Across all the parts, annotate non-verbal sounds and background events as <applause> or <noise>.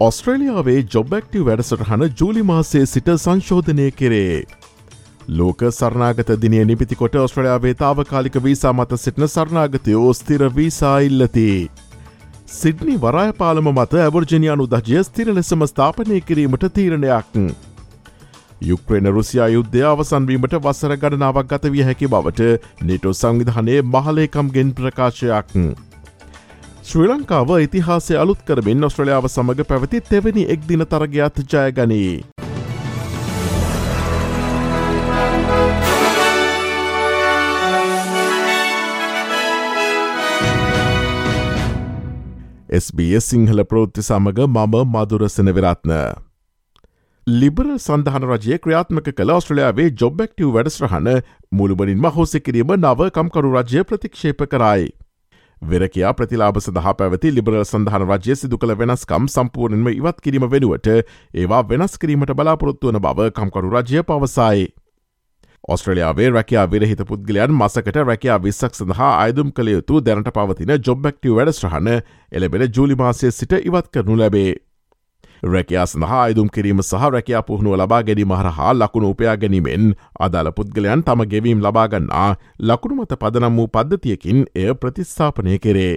ඔස්ට්‍රලියාවේ ජොබ්බක්ටව වැඩසටහන ජූලි මාසේ සිට සංශෝධනය කෙරේ. ලෝක සරනාගත දිනය නිපිතිකොට ඔස්ට්‍රලයාාවේ තාවකාලික වීසා මත සිටින සරනාගතයෝ ස්තිර වීසා ඉල්ලති. සිඩ්නි වරායපාලම මත ඇවර්ජනයානු දජය ස්තිර ලෙසම ස්ථාපනය කිරීමට තීරණයක්. යුක්්‍රේන රුසියා යුද්ධය අවසන්වීමට වසර ගණනාවක් ගත විය හැකි බවට නිටෝ සංවිධානයේ මහලේකම්ගෙන් ප්‍රකාශයක්. ශ්‍රී ලංකාව ඉතිහාසය අලුත් කරමින් ඔස්ට්‍රලියාව සමඟ පැවති තෙවැනි එක් දින තරගයාත් ජයගනී. SBS සිංහල ප්‍රෘත්ති සමඟ මම මදුරසන විරත්න. ලිබර සඳහන රජය ක්‍රියාත්මක කළ ඔස්ට්‍රලයාාවේ ජොබ්බක්ටව වැඩස්්‍රහන මුළුබනින්ම හෝසි කිරීම නව කම්කරු රජය ප්‍රතික්ෂේප කරයි. වෙරකයා ප්‍රතිලාබ සඳහා පැවති ලිබරල් සඳහන රජය සිදු කළ වෙනස්කම් සම්පූර්ණෙන්ම ඉවත් කිරීම වෙනුවට ඒවා වෙනස් කිරීමට බලාපොරොත්තුවන බව කම්කරු රජය පවසයි. ඔස්ට්‍රලයාාවේ රැකයා විරහිත පුද්ගලයන් මසකට රැකයා විස්සක් සඳහා අයදුම් කළ යුතු දැනට පවතින ජොබ්බක්ටව වැඩස්්‍රහන එලබෙන ජූලිමාසය සිට ඉවත් කරනු ලැබේ. රැකයා සඳහා අයදුම් කිරීම සහ රැකයා පුහුණුව ලබා ගැනීම හරහා ලකුණු උපයා ගැනීමෙන් අදාළ පුද්ගලයන් තම ගෙවීම් ලබාගන්නා ලකුණු මත පදනම් වූ පද්ධතියකින් එය ප්‍රතිස්ථාපනය කෙරේ.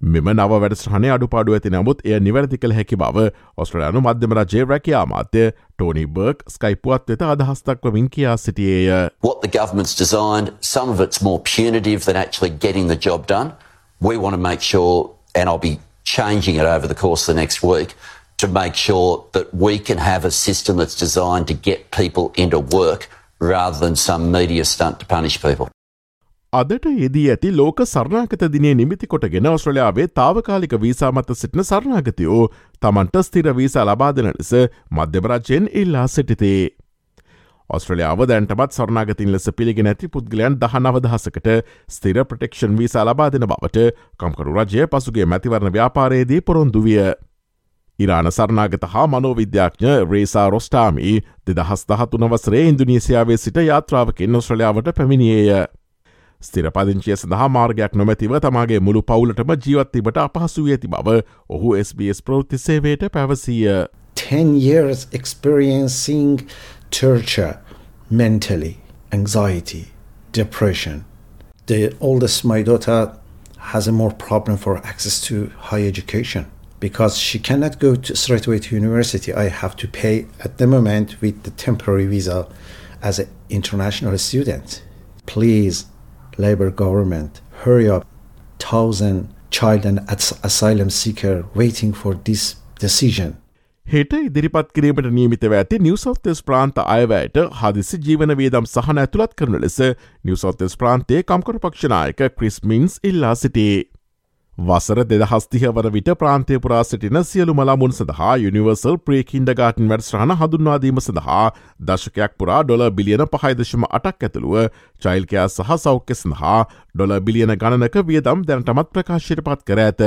මෙම නව වැඩස්්‍රහණය අඩුපාඩු ඇති නමුත් එය නිවැරදි කළ හැකි බව ඔස්ට්‍රලයානු මධ්‍යම රජේ රැකයා මාත්‍ය ටෝනි බර්ක් ස්කයිපුවත් වෙත අදහස්තක්වමින් කියා සිටියේය. What the government's designed, some of it's more punitive than actually getting the job done. We want to make sure, and I'll be changing it over the course of the next week, to make sure that we can have a system that's designed to get people into work rather than some media stunt to punish people. අදට යෙදී ඇති ලෝක සරණාගත දිනේ නිමිති කොටගෙන ඔස්ට්‍රලයාාවේ තාවකාලික visa මත සිටින සරණාගතයෝ තමන්ට ස්තිර වීසා ලබාදන ලෙස මධ්‍යමරජයෙන් ඉල්ලා සිටිතේ. ඔස්ට්‍රලියාව දැන්ටමත් සරනාගතින් ලෙස පිළිගෙන ඇති පුද්ගලයන් දහ නවදහසකට ස්තිර ප්‍රටෙක්ෂන් වීසා ලබා දෙන බවට කම්කරු රජය පසුගේ මැතිවරණ ව්‍යාපාරයේදී පොරොන්දු විය. ඉරාන සරනාගත හා මනෝවිද්‍යාඥ රේසා රොස්ටාමි දෙදහස් දහතුන වසරේ ඉන්දුනීසියාවේ සිට යාත්‍රාවකින් ඔස්ට්‍රලයාාවට පැමිණියේය. ස්තිරපදිංචිය සඳහා මාර්ගයක් නොමැතිව තමාගේ මුළු පවුලටම ජීවත්තිබට අපහසු ඇති බව ඔහු SBS ප්‍රෘති සේවයට පැවසීය. 10 years experiencing torture mentally, anxiety, depression. The oldest, my daughter, has a more problem for access to high education. Because she cannot go to straight away to university. I have to pay at the moment with the temporary visa as an international student. Please, Labour government, hurry up. Thousand child and asylum seeker waiting for this decision. හෙට ඉදිරිපත් කිරීමට නියමිතව ඇති නිවසෝතෙස් ප්‍රාන්ත අයවැයට හදිසි ජීවන වේදම් සහන ඇතුළත් කරන ලෙස නිවසෝතෙස් ප්‍රාන්තේ කම්කර පක්ෂනායක ක්‍රිස්මින්ස් ඉල්ලා සිටේ. වසර දෙදහස්තිහ වන විට ප්‍රාන්තය පුරා සිටින සියලු මලාමුන් සඳහා යුනිවර්සල් ප්‍රේකින්ඩ ගාටන් වැඩස්්‍රහණ හඳුන්වාදීම සඳහා දශකයක් පුරා ඩොල බිලියන පහයිදශම අටක් ඇතුළුව චයිල්කයා සහ සෞඛ්‍ය සඳහා ඩොල බිලියන ගණනක වියදම් දැනටමත් ප්‍රකාශයට පත් කර ඇත.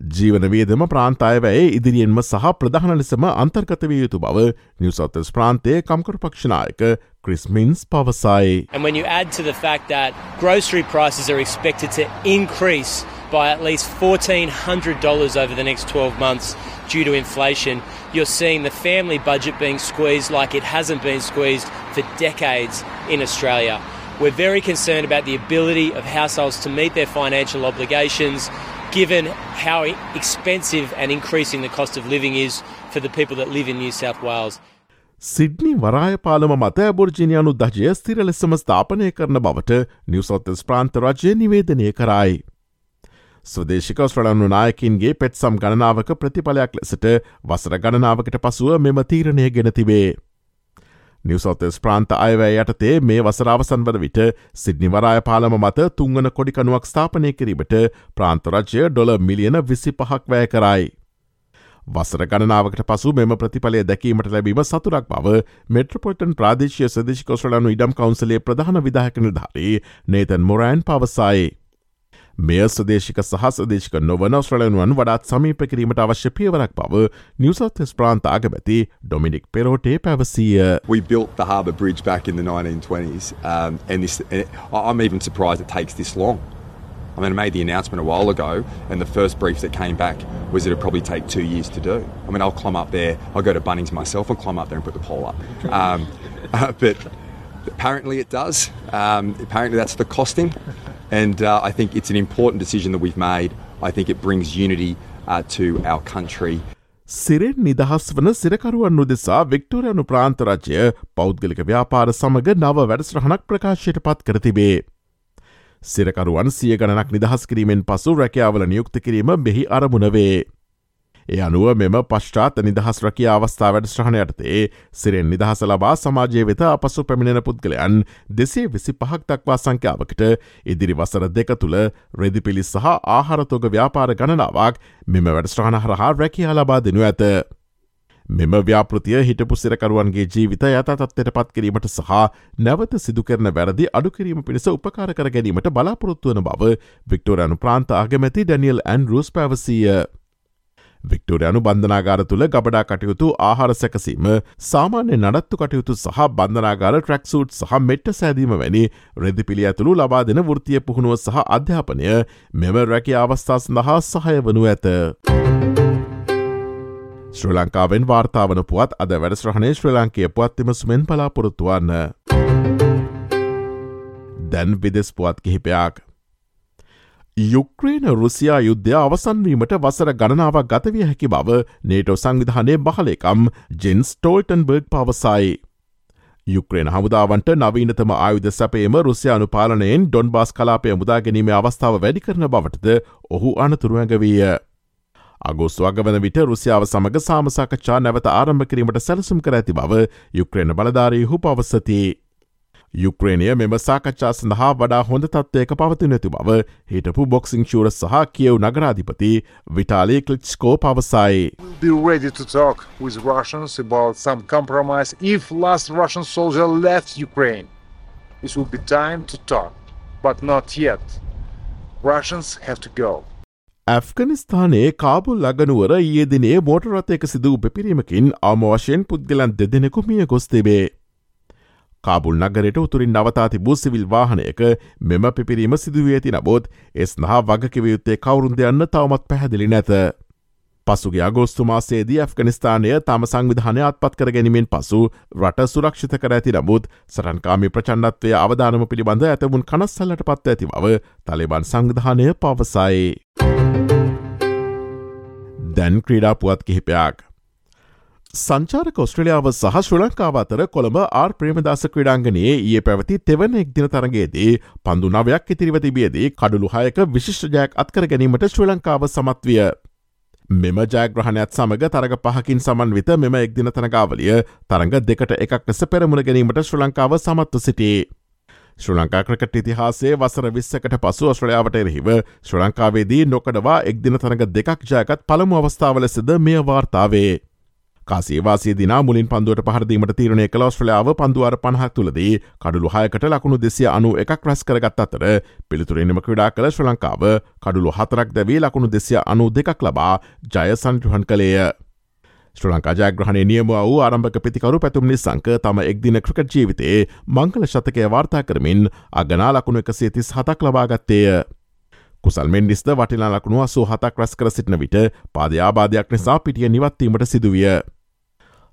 ජීවන වේදම ප්‍රාන්තායවැයේ ඉදිරියෙන්ම සහ ප්‍රධාන ලෙසම අන්තර්ගතවිය යුතු බව නිවසොත්තස් ප්‍රාන්තය කම්කර පක්ෂනායක Chris පවසයි. And when you add to the fact that grocery prices are expected to increase by at least $1,400 over the next 12 months due to inflation. You're seeing the family budget being squeezed like it hasn't been squeezed for decades in Australia. We're very concerned about the ability of households to meet their financial obligations given how expensive and increasing the cost of living is for the people that live in New South Wales. Sydney වරාය පාලම මත ඇබෝර්ජිනයානු දජය ස්තිර ලෙසම ස්ථාපනය කරන බවට නිවසොත්තස් ප්‍රාන්ත රජය නිවේදනය කරයි. ස්වදේශික ස්ට්‍රලන්නු නායකින්ගේ පෙත්සම් ගණනාවක ප්‍රතිඵලයක් ලෙසට වසර ගණනාවකට පසුව මෙම තීරණය ගෙන තිබේ. නිවසෝතස් ප්‍රාන්ත අයවැය යටතේ මේ වසරාවසන් වන විට සිද්නිවරාය පාලම මත තුංගන කොඩිකනුවක් ස්ථාපනය කිරීමට ප්‍රාන්තරජය ඩොල මිලියන විසි පහක් වැය කරයි. වසර ගණනාවකට පසු මෙම ප්‍රතිඵලය දැකීමට ලැබීම සතුරක් බව මෙට්‍රපොටන් ප්‍රාදේශය සදේශිකොස්්‍රලනු ඉඩම් කවන්සලේ ප්‍රධාන විදාහක නිධාරී නේතන් මොරෑන් පවසයි. මෙය සදේශික සහසදේශක නොවන ස්්‍රලයනුවන් වඩාත් සමීප කිරීමට අවශ්‍ය පියවරක් බව නිවසත්ස් ප්‍රාන්ත අගමැති ඩොමිනික් පෙරෝටේ පැවසීය. We built the harbour bridge back in the 1920s, um, and this, and I'm even surprised it takes this long. I mean, I made the announcement a while ago, and the first brief that came back was that it'd probably take two years to do. I mean, I'll climb up there, I'll go to Bunnings myself and climb up there and put the pole up. Um, uh, <laughs> but apparently it does. Um, apparently that's the costing. And uh, I think it's an important decision that we've made. I think it brings unity uh, to our country. සිරෙන් නිදහස් වන සිරකරුවන් උදෙසා වික්ටෝරයනු ප්‍රාන්තරජය පෞද්ගලික ව්‍යාපාර සමඟ නව වැඩස්රහනක් ප්‍රකාශයට පත් කරතිබේ. සිරකරුවන් සිය ගණනක් නිදහස් කිරීමෙන් පසු රැකියාවල නියුක්ත කිරීම මෙහි අරමුණවේ. ඒ අනුව මෙම පශ්චාත නිදහස් රැකිය අවස්ථා වැඩස්්‍රහණයටතේ සිරෙන් නිදහස ලබා සමාජය වෙත අපසු පැමිණෙන පුද්ගලයන් දෙසේ විසි පහක් දක්වා සංඛ්‍යාවකට ඉදිරි වසර දෙක තුළ රෙදිපිලි සහ ආහරතෝග ව්‍යාපාර ගණනාවක් මෙම වැඩස්්‍රහණ හරහා රැකියා ලබා දෙනු ඇත. මෙම ව්‍යාපෘතිය හිටපු සිරකරුවන්ගේ ජීවිත යතත්වයට පත් කිරීමට සහ නැවත සිදුකරන වැරදි අඩුකිරීම පිණිස උපකාර කර ගැනීමට බලාපොරොත්තුවන බව වික්ටෝරයනු ප්‍රාන්ත අගමැති ඩැනියල් ඇන් රූස් පැවසීය. වික්ටෝරයනු බන්ධනාගාර තුළ ගබඩා කටයුතු ආහාර සැකසීම සාමාන්‍ය නඩත්තු කටයුතු සහ බන්ධනාගාර ට්‍රක්සූට් සහ මෙට්ට සෑදීම වැනි රෙදිපිළි ඇතුළු ලබා දෙන වෘතිය පුහුණුව සහ අධ්‍යාපනය මෙම රැකි අවස්ථා සඳහා සහය වනු ඇත. ශ්‍ර ලංකාවෙන් වාර්තාාවන පුවත් අද වැඩස්්‍රහණය ශ්‍ර ලංකය පුවත්තිමසුමෙන් පලාපොරොත්තුවන්න. දැන් විදෙස් පුවත් කිහිපයක්. යුක්්‍රේන රුසියා යුද්ධය අවසන්වීමට වසර ගණනාවක් ගතවිය හැකි බව නේටෝ සංවිධානය බහලේකම් ජෙන්ස් ටෝල්ටන්බර්ග් පවසයි. යුක්්‍රේන හමුදාවන්ට නවීනතම ආයුධ සැපේම රුසියානු පාලනයෙන් ඩොන් බාස් කලාපය මුදාගැනීමේ අවස්ථාව වැඩි කරන බවටද ඔහු අනතුරුවගවීය. අගෝස්තු අගවන විට රුසියාව සමඟ සාමසාකච්ඡා නැවත ආරම්භ කිරීමට සැලසුම් කර ඇති බව යුක්්‍රේන බලධාරයහු පවස්සති. යුක්්‍රේණය මෙම සාකච්ඡා සඳහා වඩා හොඳ තත්ත්වයක පවතිනැති බව හිටපු බොක්සිං ශූර සහ කියව් නගරාධිපති විටාලේ කලිච්කෝ පවසයි. Be ready to talk with Russians about some compromise if last Russian soldier left Ukraine. It will be time to talk, but not yet. Russians have to go. ඇෆ්ගනිස්ථානයේ කාබුල් අගනුවර ඊයදිනේ මෝටරතයක සිදූ පෙපිරීමකින් අම වශයෙන් පුද්ගලන් දෙදෙනෙකු මිය ගොස් තිබේ. කාබුල් නගරයට උතුරින් නවතා තිබූ සිවිල් වාහනයක මෙම පිපිරීම සිදුවේ ඇති නබෝත් එස් නහා වගකිවයුත්තේ කවුරුන් දෙයන්න තවමත් පැහැදිලි නැත. පසුගේ අගෝස්තු මාසේදී ඇෆ්ගනිස්ථානය තම සංවිධානය අත්පත් කර ගැනීමෙන් පසු රට සුරක්ෂිත කර ඇති නමුත් සරන්කාමි ප්‍රචන්ඩත්වය අවධානම පිළිබඳ ඇතමුන් කනස්සල්ලට පත් ඇති බව තලිබන් සංවිධානය පවසයි. දැන් ක්‍රීඩා පුවත් කිහිපයක්. සංචාරක ඔස්ට්‍රලියාව සහ ශ්‍ර ලංකාව අතර කොළඹ ආර් ප්‍රේමදාස ක්‍රඩාංගනයේ ඒ පැවති තෙවන එක් දින තරගේදී පන්දු නවයක් ඉතිරිව තිබියදී කඩුළු හයක විශිෂ්ටජයක් අත්කර ගැනීමට ශ්‍ර ලංකාව සමත්විය. මෙම ජයග්‍රහණයක් සමඟ තරග පහකින් සමන් විත මෙම එක්දින තරගාවලිය තරඟ දෙකට එකක් ලෙස පෙරමුණ ගැනීමට ශ්‍ර ලංකාව සමත්ව සිටේ. ශ්‍ර ලංකා ක්‍රකට ඉතිහාසේ වසර විස්සකට පසු ඔස්ට්‍රලයාාවට එරහිව ශ්‍ර ලංකාවේදී නොකඩවා එක්දින තරඟ දෙකක් ජයකත් පළමු අවස්ථාවල සිද මෙය වාර්තාවේ. කාසේවාසේ දින මුලින් පන්දුවට පහරදීමට තීරණය කළ ඔස්ට්‍රලියාව පන්දුවර පණහක් තුළදී කඩුළු හයකට ලකුණු දෙසිය අනු එකක් රැස් කරගත් අතර පිළිතුරෙනම ක්‍රඩා කළ ශ්‍ර ලංකාව කඩුළු හතරක් දැවී ලකුණු දෙසිය අනු දෙකක් ලබා ජය සන්ට්‍රහන් කළේය. ශ්‍ර ලංකා ජයග්‍රහණය නියම වූ ආරම්භක පිතිකරු පැතුම් නිසංක තම එක්දින ක්‍රිකට් ජීවිතේ මංගල ශතකය වාර්තා කරමින් අගනා ලකුණු එක සේතිස් හතක් ලබාගත්තේය. කුසල් මෙන්ඩිස්ද වටිලා ලකුණු අසූ හතක් රැස් කර සිටින විට පාදයාබාධයක් නිසා පිටිය නිවත්වීමට සිදුවිය.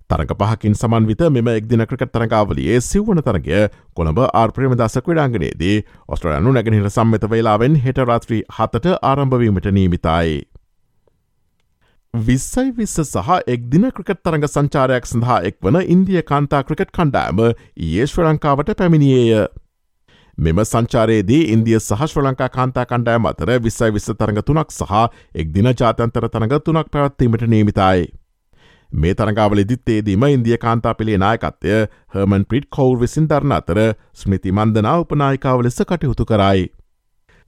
තරඟ පහකින් සමන් විත මෙම එක්දින ක්‍රිකට් තරඟාවලියේ සිව්වන තරගය කොළඹ ආර්ප්‍රේමදස ක්‍රඩාංගනයේදී ඔස්ට්‍රලයනු නැගෙනහිර සම්මත වෙලාවෙන් හෙට රාත්‍රී හතට ආරම්භවීමට නීමිතයි. විස්සයි විස්ස සහ එක්දින ක්‍රිකට් තරඟ සංචාරයක් සඳහා එක් වන ඉන්දිය කාන්තා ක්‍රිකට් කණ්ඩෑම ඒ ශ්‍ර ලංකාවට පැමිණියේය. මෙම සංචාරයේදී ඉන්දිය සහ ශ්‍ර ලංකා කාන්තා කණ්ඩෑම අතර විස්සයි විස්ස තරඟ තුනක් සහ එක් දින ජාතන්තර තරඟ තුනක් පැවත්වීමට නීමිතයි. මේ තරඟාවලදිත්තේදීම ඉන්දිය කාන්තාපිලේ නායකත්වය හර්මන් ප්‍රිට් කවුර් විසින් දරන අතර ස්මෘති මන්දනා උපනායිකාව ලෙස කටයුතු කරයි.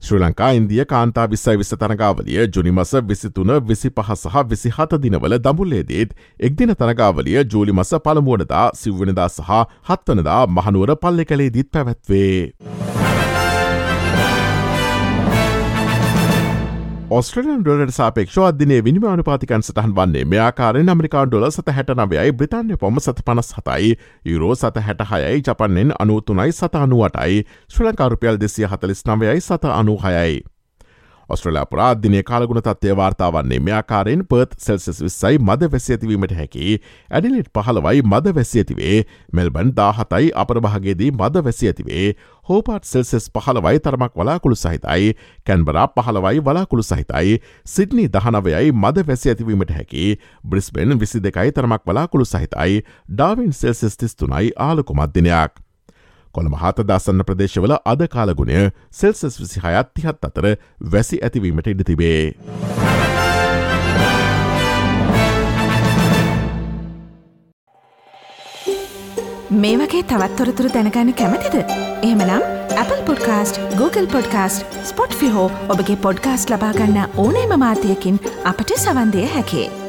ශ්‍රී ලංකා ඉන්දිය කාන්තා විස්සයි විස්ස තරගාවලිය ජුනිමස විසිතුන විසි පහ සහ විසි හත දිනවල දඹුල්ලේදේත් එක්දින තරගාවලිය ජූලි මස පළමුුවනදා සිව්වනදා සහ හත්වනදා මහනුවර පල්ලෙ කළේදීත් පැවැත්වේ. ස්ට්‍රලන් ඩොලට සාපේක්ෂ අධදින විනිමාන පාතිකන් සටහන් වන්නේ මෙයාකාරෙන් අමරිකාන් ඩොල සත හැට නවයයි බ්‍රතාන්ය පොම සත පනස් හතයි යුරෝ සත හැට හයයි ජපන්නෙන් අනුතුනයි සත අනුවටයි ශ්‍රලංකාරුපියල් දෙසිය හතලිස් නවයයි සත අනුහයයි. ඔස්ට්‍රලයා ප්‍රාධ්‍යනය කාලගුණ තත්වය වාර්තාවන්නේ මෙයාකාරෙන් පර්ත් සෙල්සස් විස්සයි මද වැසිඇතිවීමට හැකි. ඇඩිලිට් පහළවයි මද වැසිඇතිවේ මෙල්බන් දාහතයි අපරභාගේදී මද වැසි ඇතිවේ. හෝපාට් සෙල්සෙස් පහළවයි තරමක් වලාකුළු සහිතයි. කැන්බරා පහළවයි වලාකුළු සහිතයි. සිඩ්නි දහනවයයි මද වැසි ඇතිවීමට හැකි. බ්‍රිස්බෙන් විසි දෙකයි තරමක් වලාකුළු සහිතයි. ඩාවින් සෙල්සෙස් තිස්තුනයි ආලකුමත්දිනයක්. කොළඹ හත දසන්න ප්‍රදේශවල අද කාලගුණය සෙල්සස් විසි හයත් තිහත් අතර වැසි ඇතිවීමට ඉඩ තිබේ. මේ වගේ තවත්තොරතුරු දැනගන්න කැමතිද. එහමනම් Apple podcast Google podcast Spotify ඔබගේ පොඩ්කාස්ට ලබාගන්න ඕනේම මාතයකින් අපට සවන්දය හැකේ.